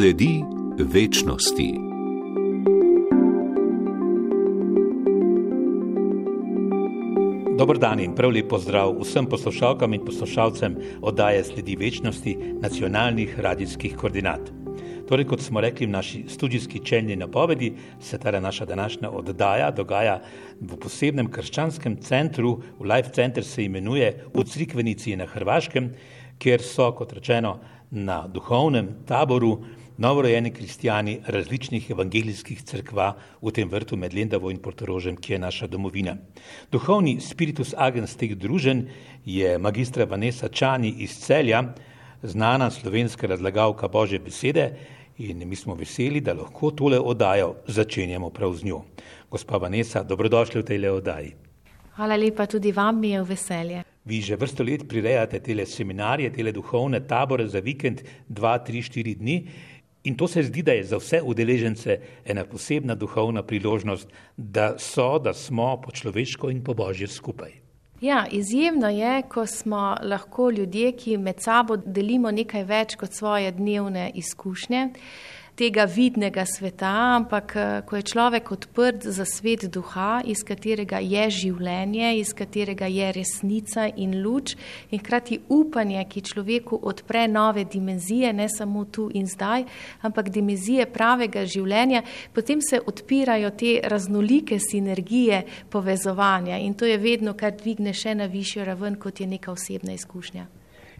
Sledi večnosti. Dobro dan in prav lep pozdrav vsem poslušalkam in poslušalcem oddaje Sledi večnosti nacionalnih radijskih koordinat. Torej, kot smo rekli v naši študijski čelni napovedi, se ta naša današnja oddaja dogaja v posebnem krščanskem centru, v Life Center se imenuje v Crikvenici na Hrvaškem, kjer so, kot rečeno, na duhovnem taboru novorojeni kristijani različnih evangelijskih crkva v tem vrtu med Lendavo in Portorožem, ki je naša domovina. Duhovni spiritus agens teh družen je magistra Vanessa Čani iz Celja, znana slovenska razlagalka Božje besede, in mi smo veseli, da lahko tole oddajo začenjamo prav z njo. Gospa Vanessa, dobrodošli v tej oddaji. Hvala lepa tudi vam, mi je v veselje. Vi že vrsto let prirejate tele seminarije, tele duhovne tabore za vikend, dva, tri, štiri dni. In to se zdi, da je za vse udeležence ena posebna duhovna priložnost, da so, da smo po človeško in po božje skupaj. Ja, izjemno je, ko smo lahko ljudje, ki med sabo delimo nekaj več kot svoje dnevne izkušnje tega vidnega sveta, ampak eh, ko je človek odprt za svet duha, iz katerega je življenje, iz katerega je resnica in luč, in hkrati upanje, ki človeku odpre nove dimenzije, ne samo tu in zdaj, ampak dimenzije pravega življenja, potem se odpirajo te raznolike sinergije povezovanja in to je vedno, kar dvigne še na višjo raven, kot je neka osebna izkušnja.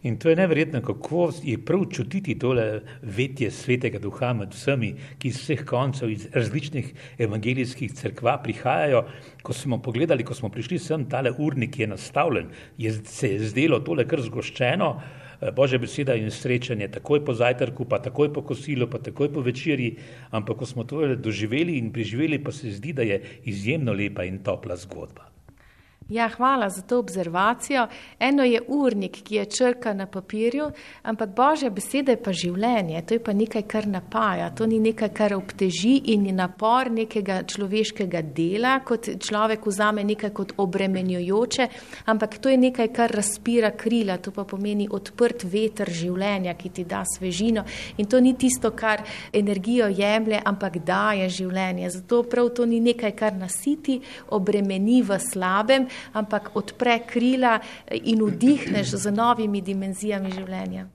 In to je neverjetno, kako je prav čutiti tole vetje svetega duha med vsemi, ki iz vseh koncev, iz različnih evangelijskih crkva prihajajo. Ko smo pogledali, ko smo prišli sem, tale urnik je nastavljen, je se je zdelo tole kar zgoščeno. Eh, Božja beseda in srečanje, takoj po zajtrku, pa takoj po kosilu, pa takoj po večerji, ampak ko smo to doživeli in preživeli, pa se zdi, da je izjemno lepa in topla zgodba. Ja, hvala za to obzervacijo. Eno je urnik, ki je črka na papirju, ampak božja beseda je pa življenje, to je pa nekaj, kar napaja, to ni nekaj, kar obteži in je napor nekega človeškega dela, kot človek vzame nekaj kot obremenjujoče, ampak to je nekaj, kar razpira krila, to pa pomeni odprt veter življenja, ki ti da svežino in to ni tisto, kar energijo jemlje, ampak daje življenje. Zato prav to ni nekaj, kar nasiti, obremeni v slabem, ampak odpre krila in vdihneš z novimi dimenzijami življenja.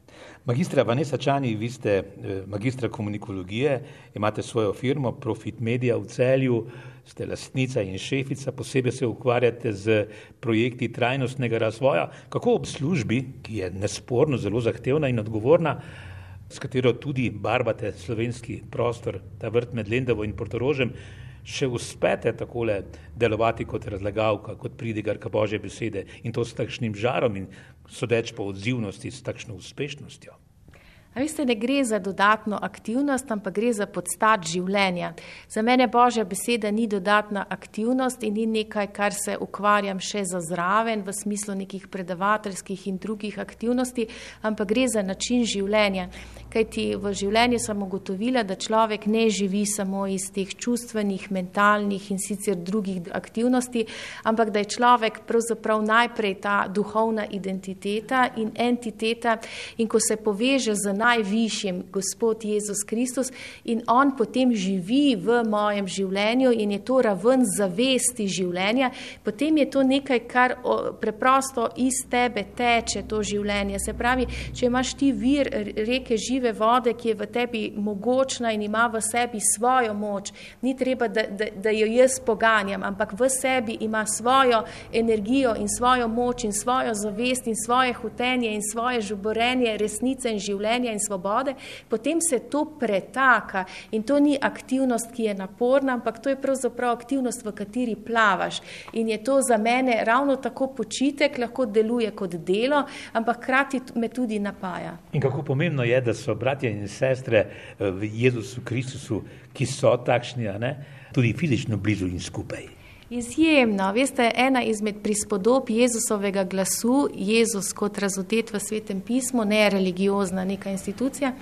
Magistra Vanessa Čani, vi ste eh, magistra komunikologije, imate svojo firmo Profit Media v celju, ste lastnica in šefica, posebej se ukvarjate z projekti trajnostnega razvoja. Kako ob službi, ki je nesporno zelo zahtevna in odgovorna, s katero tudi barvate slovenski prostor, ta vrt med Lendavo in Portorožem, še uspete takole delovati kot razlagalka, kot pridigarka Božje besede in to s takšnim žarom in sodeč po odzivnosti, s takšno uspešnostjo. A veste, ne gre za dodatno aktivnost, ampak gre za podstat življenja. Za mene Božja beseda ni dodatna aktivnost in ni nekaj, kar se ukvarjam še za zraven v smislu nekih predavateljskih in drugih aktivnosti, ampak gre za način življenja. Kajti v življenju sem ugotovila, da človek ne živi samo iz teh čustvenih, mentalnih in sicer drugih aktivnosti, ampak da je človek pravzaprav najprej ta duhovna identiteta in entiteta in ko se poveže z najvišjim, Gospod Jezus Kristus, in On potem živi v mojem življenju in je to raven zavesti življenja, potem je to nekaj, kar preprosto iz tebe teče, to življenje. Se pravi, če imaš ti vir reke žive vode, ki je v tebi mogočna in ima v sebi svojo moč, ni treba, da, da, da jo jaz poganjam, ampak v sebi ima svojo energijo in svojo moč in svojo zavest in svoje hotenje in svoje žuborenje, resnice in življenja in svobode, potem se to pretaka in to ni aktivnost, ki je naporna, ampak to je pravzaprav aktivnost, v kateri plavaš. In je to za mene ravno tako počitek, lahko deluje kot delo, ampak hkrati me tudi napaja. In kako pomembno je, da so bratje in sestre eh, v Jezusu Kristusu, ki so takšni, tudi fizično blizu in skupaj. Izjemno. Veste, ena izmed prispodob Jezusovega glasu, Jezus kot razodet v svetem pismu, ne religiozna neka institucija,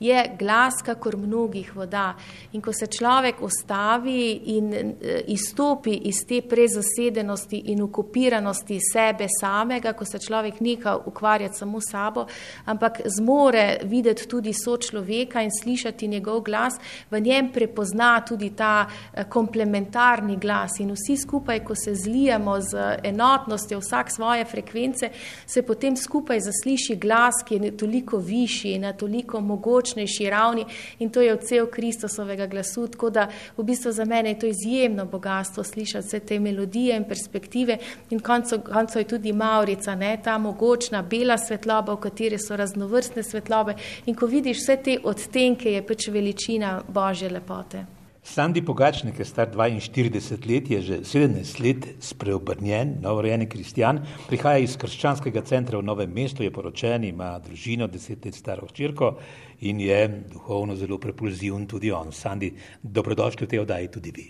je glas, kakor mnogih voda. In ko se človek ustavi in e, izstopi iz te prezasedenosti in okupiranosti sebe samega, ko se človek neka ukvarjati samo sabo, ampak zmore videti tudi sočloveka in slišati njegov glas, v njem prepozna tudi ta e, komplementarni glas. In vsi skupaj, ko se zlijemo z enotnostjo vsak svoje frekvence, se potem skupaj zasliši glas, ki je toliko višji in toliko mogoč močnejši ravni in to je odsev Kristusovega glasu. Tako da v bistvu za mene je to izjemno bogatstvo slišati vse te melodije in perspektive in konco, konco je tudi Maurica, ne, ta mogočna bela svetloba, v kateri so raznovrstne svetlobe in ko vidiš vse te odtenke, je pač veličina Božje lepote. Sandi Pogačnik je star 42 let, je že 17 let spreobrnjen, novorejeni kristjan, prihaja iz krščanskega centra v Novem mestu, je poročen, ima družino, 10 let staro hčerko in je duhovno zelo propulziven tudi on. Sandi, dobrodošli v tej oddaji tudi vi.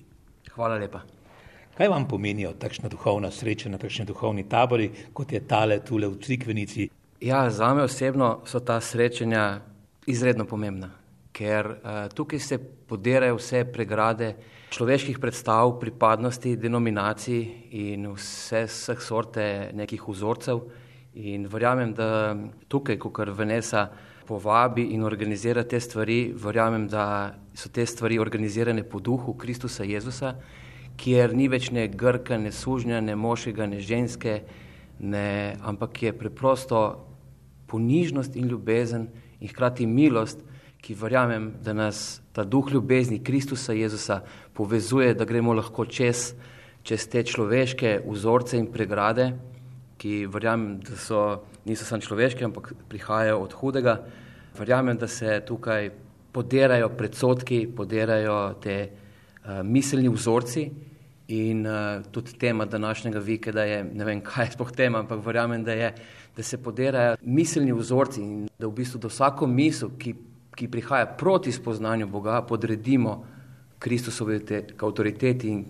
Hvala lepa. Kaj vam pomenijo takšna duhovna sreča na takšni duhovni tabori, kot je tale tule v Crikvenici? Ja, za me osebno so ta srečanja izredno pomembna ker uh, tukaj se podirajo vse pregrade človeških predstav, pripadnosti, denominacij in vse vseh sorte nekih vzorcev. In verjamem, da tukaj, ko kar Venesa povabi in organizira te stvari, verjamem, da so te stvari organizirane po duhu Kristusa Jezusa, kjer ni več ne grka, ne sužnja, ne moškega, ne ženske, ne, ampak je preprosto ponižnost in ljubezen in hkrati milost, ki verjamem, da nas ta duh ljubezni Kristusa Jezusa povezuje, da gremo lahko čez, čez te človeške vzorce in pregrade, ki verjamem, da so, niso samo človeške, ampak prihajajo od hudega. Verjamem, da se tukaj podirajo predsotki, podirajo te uh, miselni vzorci in uh, tudi tema današnjega vikenda je, ne vem, kaj je spoh tema, ampak verjamem, da, je, da se podirajo miselni vzorci in da v bistvu do vsako misel, ki ki prihaja proti spoznanju Boga, podredimo Kristusovi avtoriteti in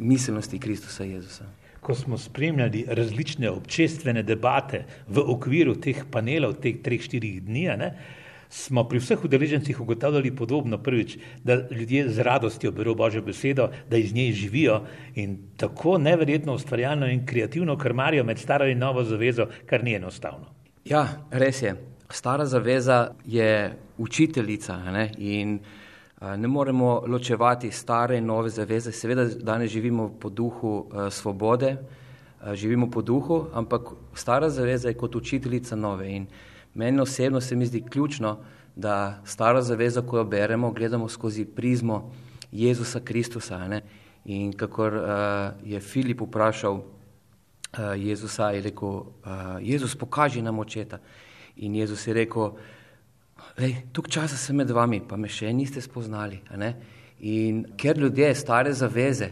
miselnosti Kristusa Jezusa. Ko smo spremljali različne občestvene debate v okviru teh panelov, teh treh, štirih dni, ne, smo pri vseh udeležencih ugotavljali podobno. Prvič, da ljudje z radostjo berijo Božjo besedo, da iz nje živijo in tako neverjetno ustvarjalno in kreativno krmarijo med staro in novo zavezo, kar ni enostavno. Ja, res je. Stara zaveza je učiteljica ne? in ne moremo ločevati stare in nove zaveze. Seveda danes živimo po duhu svobode, živimo po duhu, ampak stara zaveza je kot učiteljica nove in meni osebno se mi zdi ključno, da stara zaveza, ko jo beremo, gledamo skozi prizmo Jezusa Kristusa. Ne? In kakor je Filip vprašal Jezusa, je rekel, Jezus, pokaži nam očeta. In Jezus je rekel, tukaj časa sem med vami, pa me še niste spoznali. In ker ljudje stare zaveze,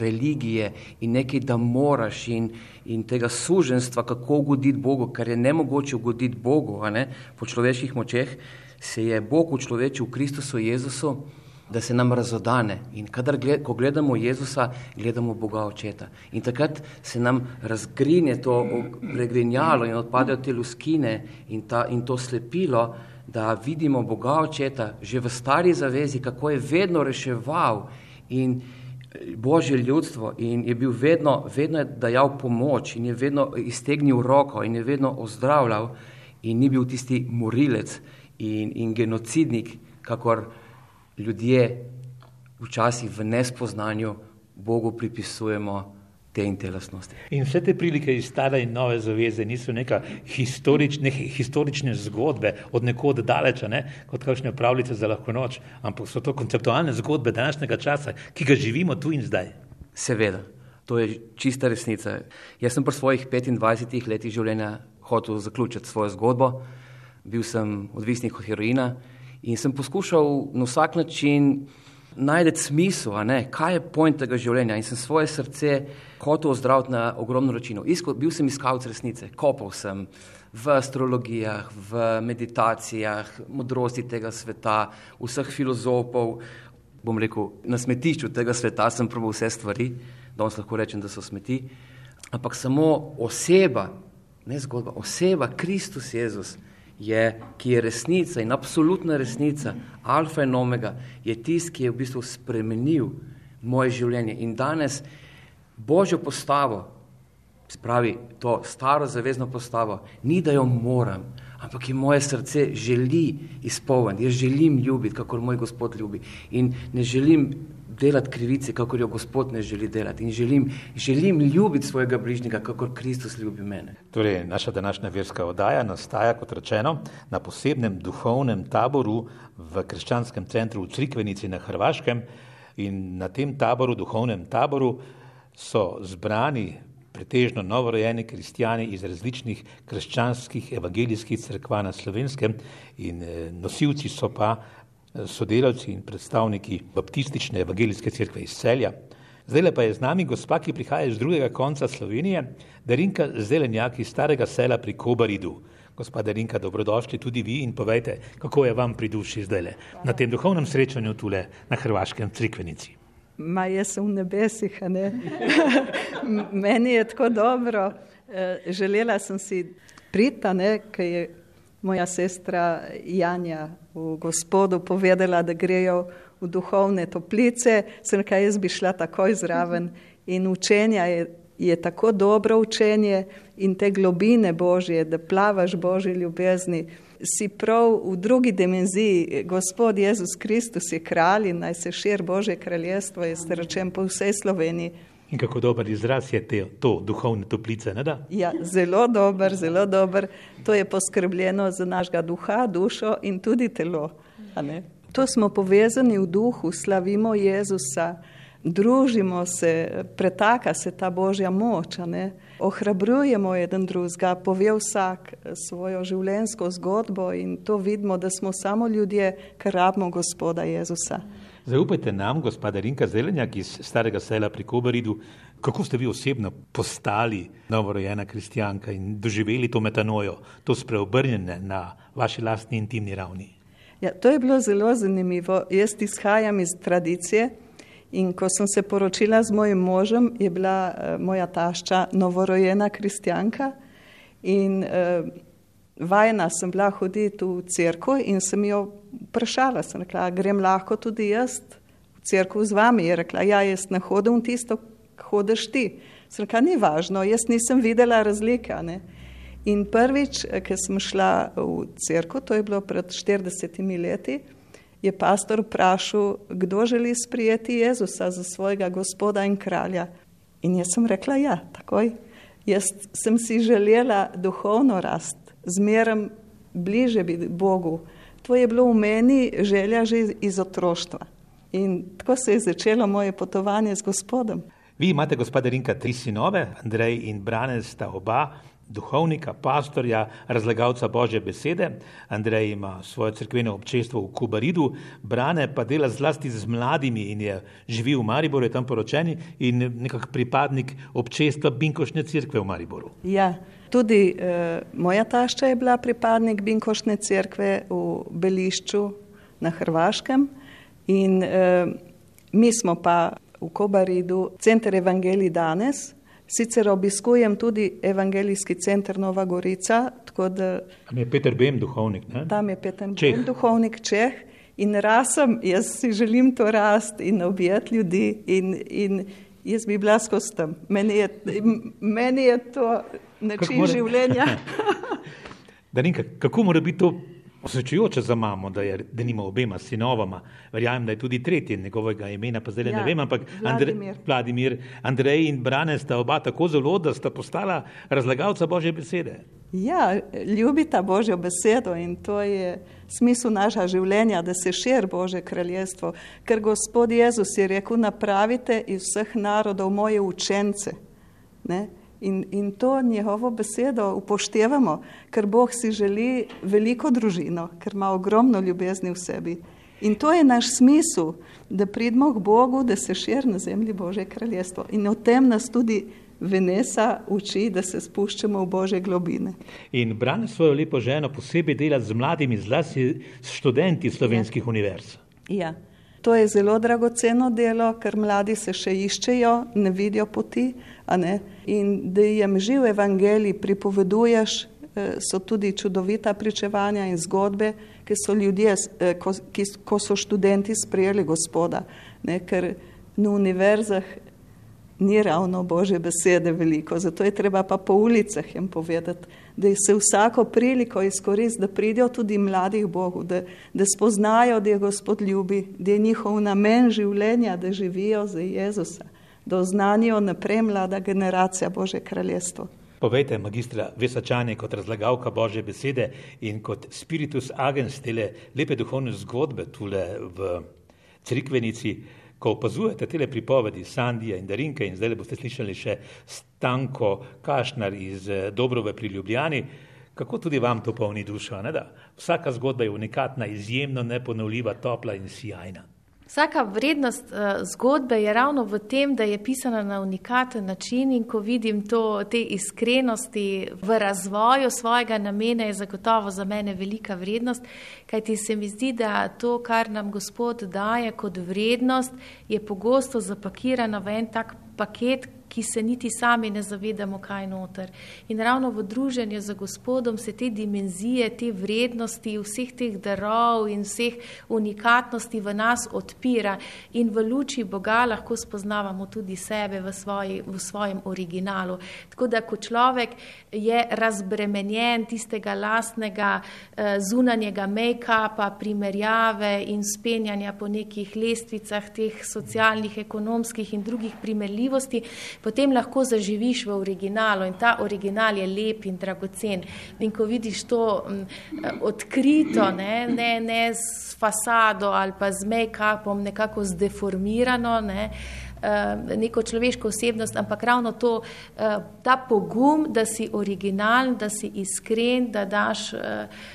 religije in nekaj, da moraš in, in tega suženstva, kako ugoditi Bogu, kar je nemogoče ugoditi Bogu ne, po človeških močeh, se je Bog v človeku, v Kristusu Jezusu da se nam razodane. In kadar gled, ko gledamo Jezusa, gledamo Boga očeta. In takrat se nam razgrinje to pregrinjalo in odpadejo te luskine in, ta, in to slepilo, da vidimo Boga očeta že v stari zavezi, kako je vedno reševal in Božje ljudstvo in je bil vedno, vedno je dajal pomoč in je vedno iztegnil roko in je vedno ozdravljal in ni bil tisti morilec in, in genocidnik, kakor ljudje včasih v nespoznanju Bogu pripisujemo te in te lastnosti. In vse te prilike iz stare in nove zaveze niso neka historične, historične zgodbe od nekod daleča, ne? kot kakšne pravljice za lahko noč, ampak so to konceptualne zgodbe današnjega časa, ki ga živimo tu in zdaj. Seveda, to je čista resnica. Jaz sem po svojih 25 letih življenja hotel zaključiti svojo zgodbo. Bil sem odvisnik od heroina, In sem poskušal na vsak način najti smisel, kaj je point tega življenja. In sem svoje srce hotel ozdraviti na ogromno načinov. Bil sem iskalec resnice, kopal sem v astrologijah, v meditacijah, modrosti tega sveta, vseh filozofov. Bom rekel, na smetišču tega sveta sem probal vse stvari, danes lahko rečem, da so smeti, ampak samo oseba, ne zgodba, oseba, Kristus Jezus, je, ki je resnica in absolutna resnica, alfa in omega, je tisti, ki je v bistvu spremenil moje življenje. In danes Božjo postavo, spravi to staro zavezno postavo, ni da jo moram, ampak je moje srce želi izpolniti, jaz želim ljubiti, kakor moj Gospod ljubi. In ne želim delati krivice, kakor jo Gospod ne želi delati. In želim, želim ljubiti svojega bližnjega, kakor Kristus ljubi mene. Torej, naša današnja verska oddaja nastaja, kot rečeno, na posebnem duhovnem taboru v krščanskem centru v Crikvenici na Hrvaškem. In na tem taboru, duhovnem taboru, so zbrani pretežno novorojeni kristijani iz različnih krščanskih evangelijskih crkva na slovenskem in eh, nosilci so pa sodelavci in predstavniki baptistične evangelijske crkve iz celja. Zdaj pa je z nami gospa, ki prihaja iz drugega konca Slovenije, Darinka Zelenjak iz starega sela pri Kobaridu. Gospa Darinka, dobrodošli tudi vi in povejte, kako je vam pri duši zdaj na tem duhovnem srečanju tule na Hrvaškem Crikvenici. Ma jaz sem v nebesih, ne. Meni je tako dobro. E, želela sem si prita, ne, ker je moja sestra Janja v gospodu povedala, da grejo v duhovne toplice, sem kaj jaz bi šla takoj zraven. In učenja je, je tako dobro učenje in te globine Božje, da plavaš Božji ljubezni. Si prav v drugi dimenziji, Gospod Jezus Kristus je kralj in naj se šir Božje kraljestvo, jaz te rečem po vsej Sloveniji. In kako dober izraz je te, to duhovne toplice, ne da? Ja, zelo dober, zelo dober. To je poskrbljeno za našega duha, dušo in tudi telo. To smo povezani v duhu, slavimo Jezusa, družimo se, pretaka se ta Božja moč ohrabrujemo eden drugega, pove vsak svojo življenjsko zgodbo in to vidimo, da smo samo ljudje, ki rabimo gospoda Jezusa. Zaupajte nam, gospoda Rinka Zelenjak iz starega sela pri Kobaridu, kako ste vi osebno postali novorojena kristijanka in doživeli to metanojo, to spreobrnjene na vaši lastni intimni ravni? Ja, to je bilo zelo zanimivo. Jaz izhajam iz tradicije, In ko sem se poročila z mojim možem, je bila uh, moja tašča novorojena kristjanka in uh, vajena sem bila hoditi v crkvu in sem jo vprašala, sem rekla, grem lahko tudi jaz v crkvu z vami. Je rekla, ja, jaz ne hodim tisto, hodiš ti. Sem rekla, ni važno, jaz nisem videla razlike. Ne? In prvič, eh, ko sem šla v crkvu, to je bilo pred 40 leti, je pastor vprašal, kdo želi sprijeti Jezusa za svojega gospoda in kralja. In jaz sem rekla, ja, takoj. Jaz sem si želela duhovno rast, zmerem bliže biti Bogu. To je bilo v meni želja že iz otroštva. In tako se je začelo moje potovanje z gospodom. Vi imate, gospoda Rinka, tri sinove, Andrej in Brane sta oba duhovnika, pastorja, razlagalca Božje besede. Andrej ima svoje crkveno občestvo v Kubaridu, Brane pa dela zlasti z mladimi in je živi v Mariboru, je tam poročeni in nekak pripadnik občestva Binkošne crkve v Mariboru. Ja, tudi eh, moja tašča je bila pripadnik Binkošne crkve v Belišču na Hrvaškem in eh, mi smo pa v Kobaridu, center Evangeliji danes, Sicer obiskujem tudi evangelijski center Nova Gorica. Da, tam je Peter Bem duhovnik. Ne? Tam je Peter Čeh. Bem duhovnik Čeh in rasem, jaz si želim to rast in objeti ljudi in, in jaz bi bila skozi tam. Meni je, meni je to način mora... življenja. Darinka, kako mora biti to Osrečujoče za mamo, da, je, da nima obema sinovama, verjamem, da je tudi tretji njegovega imena, pa zdaj ja, ne vem, ampak Vladimir. Andre, Vladimir, Andrej in Brane sta oba tako zelo, da sta postala razlagalca Božje besede. Ja, ljubita Božjo besedo in to je smisel našega življenja, da se širi Božje kraljestvo, ker Gospod Jezus je rekel, napravite iz vseh narodov moje učence. Ne? In, in to njegovo besedo upoštevamo, ker Bog si želi veliko družino, ker ima ogromno ljubezni v sebi. In to je naš smisel, da pridemo k Bogu, da se širi na zemlji Božje kraljestvo. In o tem nas tudi Venesa uči, da se spuščamo v Božje globine. In brani svojo lepo ženo posebej delati z mladimi, zlasti s študenti slovenskih ja. univerz. Ja. To je zelo dragoceno delo, ker mladi se še iščejo, ne vidijo poti. In da jim živ evangelij pripoveduješ, eh, so tudi čudovita pričevanja in zgodbe, ki so ljudje, eh, ko, ki, ko so študenti sprejeli gospoda. Ne, ker na univerzah ni ravno božje besede veliko, zato je treba pa po ulicah jim povedati, da se vsako priliko izkoristi, da pridijo tudi mladih Bogu, da, da spoznajo, da je Gospod ljubi, da je njihov namen življenja, da živijo za Jezusa, da oznanijo naprej mlada generacija Božje kraljestvo. Povejte, magistra Vesačani, kot razlagalka Božje besede in kot spiritus agens tele lepe duhovne zgodbe tule v Crikvenici, ko opazujete te pripovedi Sandija in Darinke in zdaj boste slišali še Stanko Kašnar iz eh, Dobrove pri Ljubljani, kako tudi vam to polni dušo, ne da? Vsaka zgodba je unikatna, izjemno neponovljiva, topla in sjajna. Vsaka vrednost uh, zgodbe je ravno v tem, da je pisana na unikaten način in ko vidim to, te iskrenosti v razvoju svojega namena, je zagotovo za mene velika vrednost, kajti se mi zdi, da to, kar nam Gospod daje kot vrednost, je pogosto zapakirano v en tak paket, ki se niti sami ne zavedamo, kaj je noter. In ravno v druženju z Gospodom se te dimenzije, te vrednosti, vseh teh darov in vseh unikatnosti v nas odpira in v luči Boga lahko spoznavamo tudi sebe v, svoji, v svojem originalu. Tako da, ko človek je razbremenjen tistega lastnega eh, zunanjega make-upa, primerjave in spenjanja po nekih lestvicah teh socialnih, ekonomskih in drugih primerljivosti, potem lahko zaživiš v originalu in ta original je lep in dragocen. In ko vidiš to m, odkrito, ne, ne, ne s fasado ali pa z make-upom nekako zdeformirano, ne, neko človeško osebnost, ampak ravno to, ta pogum, da si originalen, da si iskren, da daš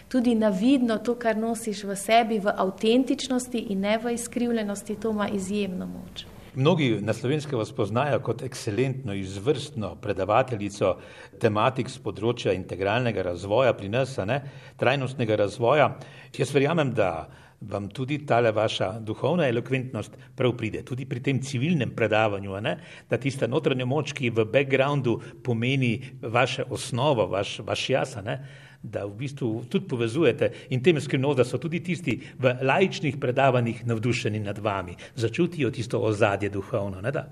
tudi navidno to, kar nosiš v sebi, v avtentičnosti in ne v izkrivljenosti, to ima izjemno moč. Mnogi na slovenskem vas poznajo kot ekscelentno, izvrstno predavateljico tematik z področja integralnega razvoja pri nas, ne, trajnostnega razvoja. Jaz verjamem, da vam tudi tale vaša duhovna elokventnost prav pride, tudi pri tem civilnem predavanju, ne, da tista notranja moč, ki v backgroundu pomeni vaše osnovo, vaš, vaš jaz, ne, da v bistvu tudi povezujete in tem skrivnost, da so tudi tisti v laičnih predavanjih navdušeni nad vami, začutijo tisto ozadje duhovno. Ne da?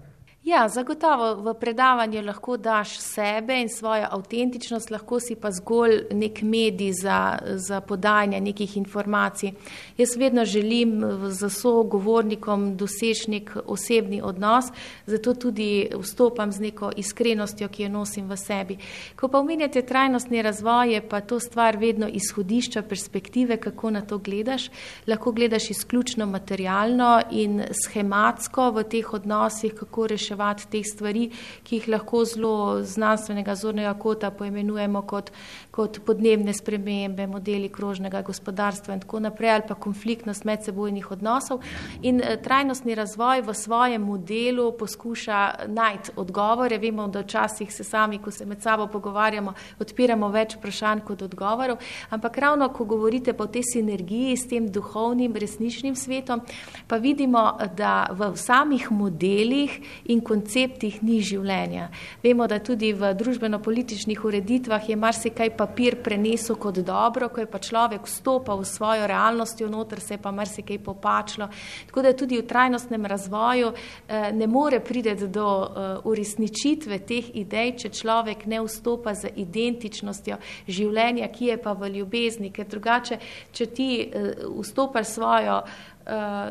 Ja, zagotovo v predavanju lahko daš sebe in svojo avtentičnost, lahko si pa zgolj nek medij za, za podajanje nekih informacij. Jaz vedno želim za sogovornikom doseči nek osebni odnos, zato tudi vstopam z neko iskrenostjo, ki jo nosim v sebi. Ko pa omenjate trajnostni razvoj, je pa to stvar vedno izhodišča perspektive, kako na to gledaš. Lahko gledaš izključno materialno in schematsko v teh odnosih, kako reševati reševati teh stvari, ki jih lahko zelo znanstvenega zornega kota poimenujemo kot, kot podnebne spremembe, modeli krožnega gospodarstva in tako naprej, ali pa konfliktnost medsebojnih odnosov. In eh, trajnostni razvoj v svojem modelu poskuša najti odgovore. Vemo, da včasih se sami, ko se med sabo pogovarjamo, odpiramo več vprašanj kot odgovorov, ampak ravno, ko govorite po tej sinergiji s tem duhovnim, resničnim svetom, pa vidimo, da v samih modelih in konceptih ni življenja. Vemo, da tudi v družbeno-političnih ureditvah je marsikaj papir prenesel kot dobro, ko je pa človek vstopal v svojo realnost, noter se je pa marsikaj popačilo. Tako da tudi v trajnostnem razvoju eh, ne more priti do eh, uresničitve teh idej, če človek ne vstopa z identičnostjo življenja, ki je pa v ljubezni, ker drugače, če ti eh, vstopaš svojo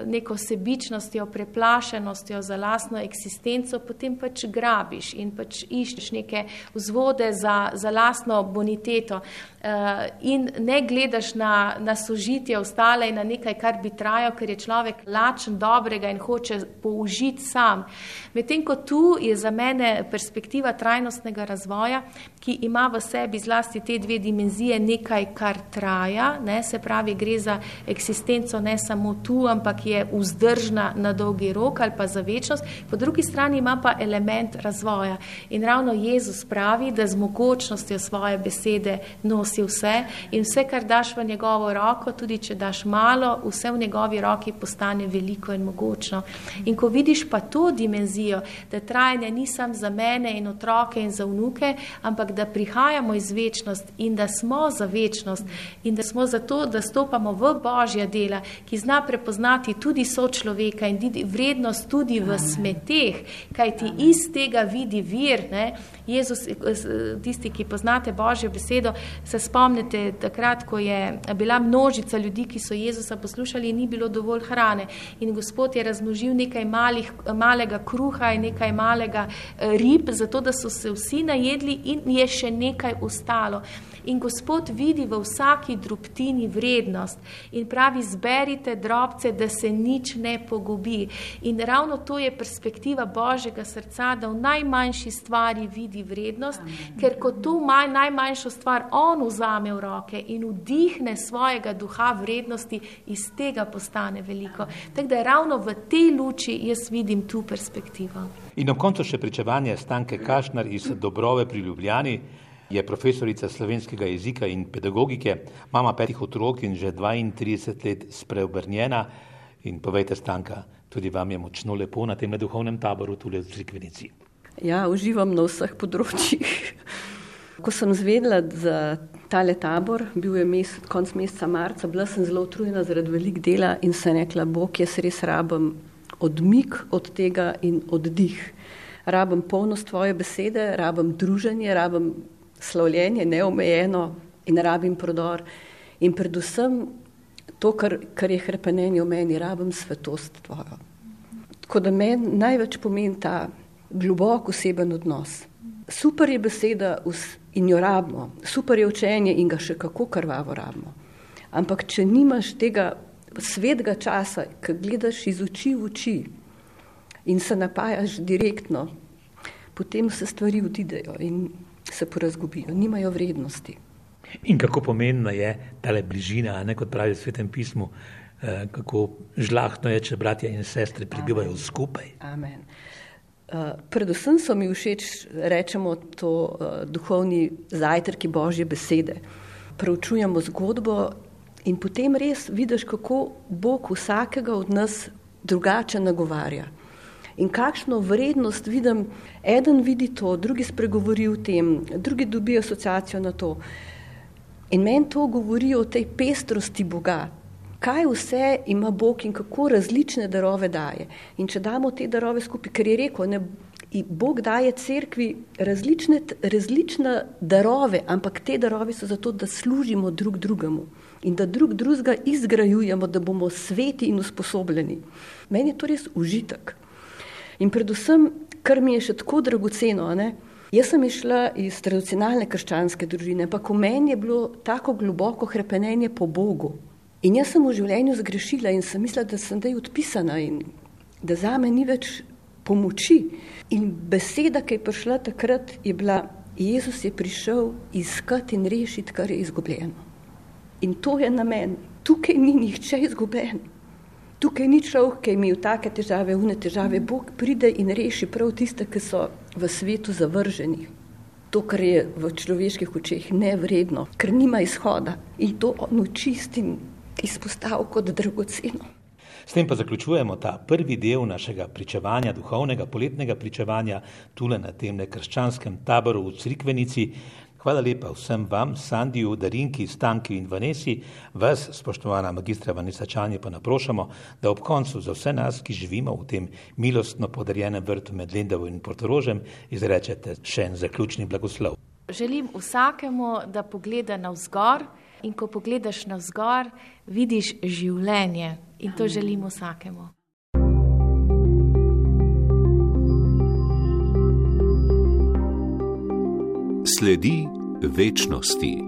neko sebičnostjo, preplašenostjo za lastno eksistenco, potem pač grabiš in pač iščeš neke vzvode za, za lastno boniteto. Eh, in ne gledaš na, na sožitje ostale in na nekaj, kar bi trajal, ker je človek lačen dobrega in hoče použiti sam. Medtem ko tu je za mene perspektiva trajnostnega razvoja, ki ima v sebi zlasti te dve dimenzije nekaj, kar traja, ne, se pravi, gre za eksistenco ne samo tu, ampak je vzdržna na dolgi rok ali pa za večnost, po drugi strani ima pa element razvoja. In ravno Jezus pravi, da z mogočnostjo svoje besede nosi vse in vse, kar daš v njegovo roko, tudi če daš malo, vse v njegovi roki postane veliko in mogočno. In ko vidiš pa to dimenzijo, da trajanje ni samo za mene in otroke in za vnuke, ampak da prihajamo iz večnost in da smo za večnost in da smo zato, da stopamo v božja dela, ki zna prepoznati tudi sočloveka in vrednost tudi v smeteh, kaj ti iz tega vidi vir. Ne? Jezus, tisti, ki poznate Božjo besedo, se spomnite takrat, ko je bila množica ljudi, ki so Jezusa poslušali in ni bilo dovolj hrane. In Gospod je razmnožil nekaj malih, malega kruha in nekaj malega eh, rib, zato da so se vsi najedli in je še nekaj ostalo. In Gospod vidi v vsaki drobtini vrednost in pravi, zberite drobce, da se nič ne pogubi. In ravno to je perspektiva Božjega srca, da v najmanjši stvari vidi vrednost, Amen. ker ko to maj, najmanjšo stvar on vzame v roke in vdihne svojega duha vrednosti, iz tega postane veliko. Tako da ravno v tej luči jaz vidim tu perspektivo. In na koncu še pričevanje Stanke Kašnar iz Dobrove pri Ljubljani je profesorica slovenskega jezika in pedagogike, mama petih otrok in že 32 let spreobrnjena. In povejte, Stanka, tudi vam je močno lepo na tem duhovnem taboru tukaj v Crikvenici. Ja, uživam na vseh področjih. Ko sem zvedela za tale tabor, bil je mes, konc meseca marca, bila sem zelo utrujena zaradi velik dela in sem rekla, Bog, jaz res rabim odmik od tega in oddih. Rabim polnost tvoje besede, rabim druženje, rabim slavljenje neomejeno in rabim prodor. In predvsem to, kar, kar je hrepenenje v meni, rabim svetost tvojo. Tako da meni največ pomeni ta globok oseben odnos. Super je beseda in jo rabimo, super je učenje in ga še kako krvavo rabimo. Ampak če nimaš tega svetega časa, ki gledaš iz oči v oči in se napajaš direktno, potem se stvari odidejo. In se porazgubijo, nimajo vrednosti. In kako pomembna je ta bližina, ne kot pravi v svetem pismu, eh, kako žlahno je, če bratje in sestre prebivajo Amen. skupaj. Amen. Uh, predvsem so mi všeč, rečemo, to uh, duhovni zajtrki Božje besede. Preučujemo zgodbo in potem res vidiš, kako Bog vsakega od nas drugače nagovarja in kakšno vrednost vidim. Eden vidi to, drugi spregovori o tem, drugi dobi asociacijo na to. In meni to govori o tej pestrosti Boga. Kaj vse ima Bog in kako različne darove daje. In če damo te darove skupaj, ker je rekel, ne, Bog daje cerkvi različne, različne darove, ampak te darove so zato, da služimo drug drugemu in da drug drugega izgrajujemo, da bomo sveti in usposobljeni. Meni je to res užitek. In predvsem, kar mi je še tako dragoceno, ne? jaz sem išla iz tradicionalne krščanske družine, pa ko meni je bilo tako globoko krepenje po Bogu. In jaz sem v življenju zgrešila in sem mislila, da sem da je odpisana in da za me ni več pomoči. In beseda, ki je prišla takrat, je bila, Jezus je prišel iskati in rešiti, kar je izgubljeno. In to je na meni, tukaj ni nihče izgubljen. Tukaj ni človek, ki je imel take težave, une težave. Bog pride in reši prav tiste, ki so v svetu zavrženi. To, kar je v človeških očeh nevredno, ker nima izhoda in to on čistim izpostavil kot dragoceno. S tem pa zaključujemo ta prvi del našega pričevanja, duhovnega poletnega pričevanja, tule na tem nekrščanskem taboru v Crikvenici. Hvala lepa vsem vam, Sandiju, Darinki, Stanki in Vanesi, vas, spoštovana magistra Vanesa Čanje, pa naprošamo, da ob koncu za vse nas, ki živimo v tem milostno podarjenem vrtu med Lendovo in Portorožem, izrečete še en zaključni blagoslov. Želim vsakemu, da pogleda na vzgor in ko pogledaš na vzgor, vidiš življenje in to želim vsakemu. Sledi večnosti.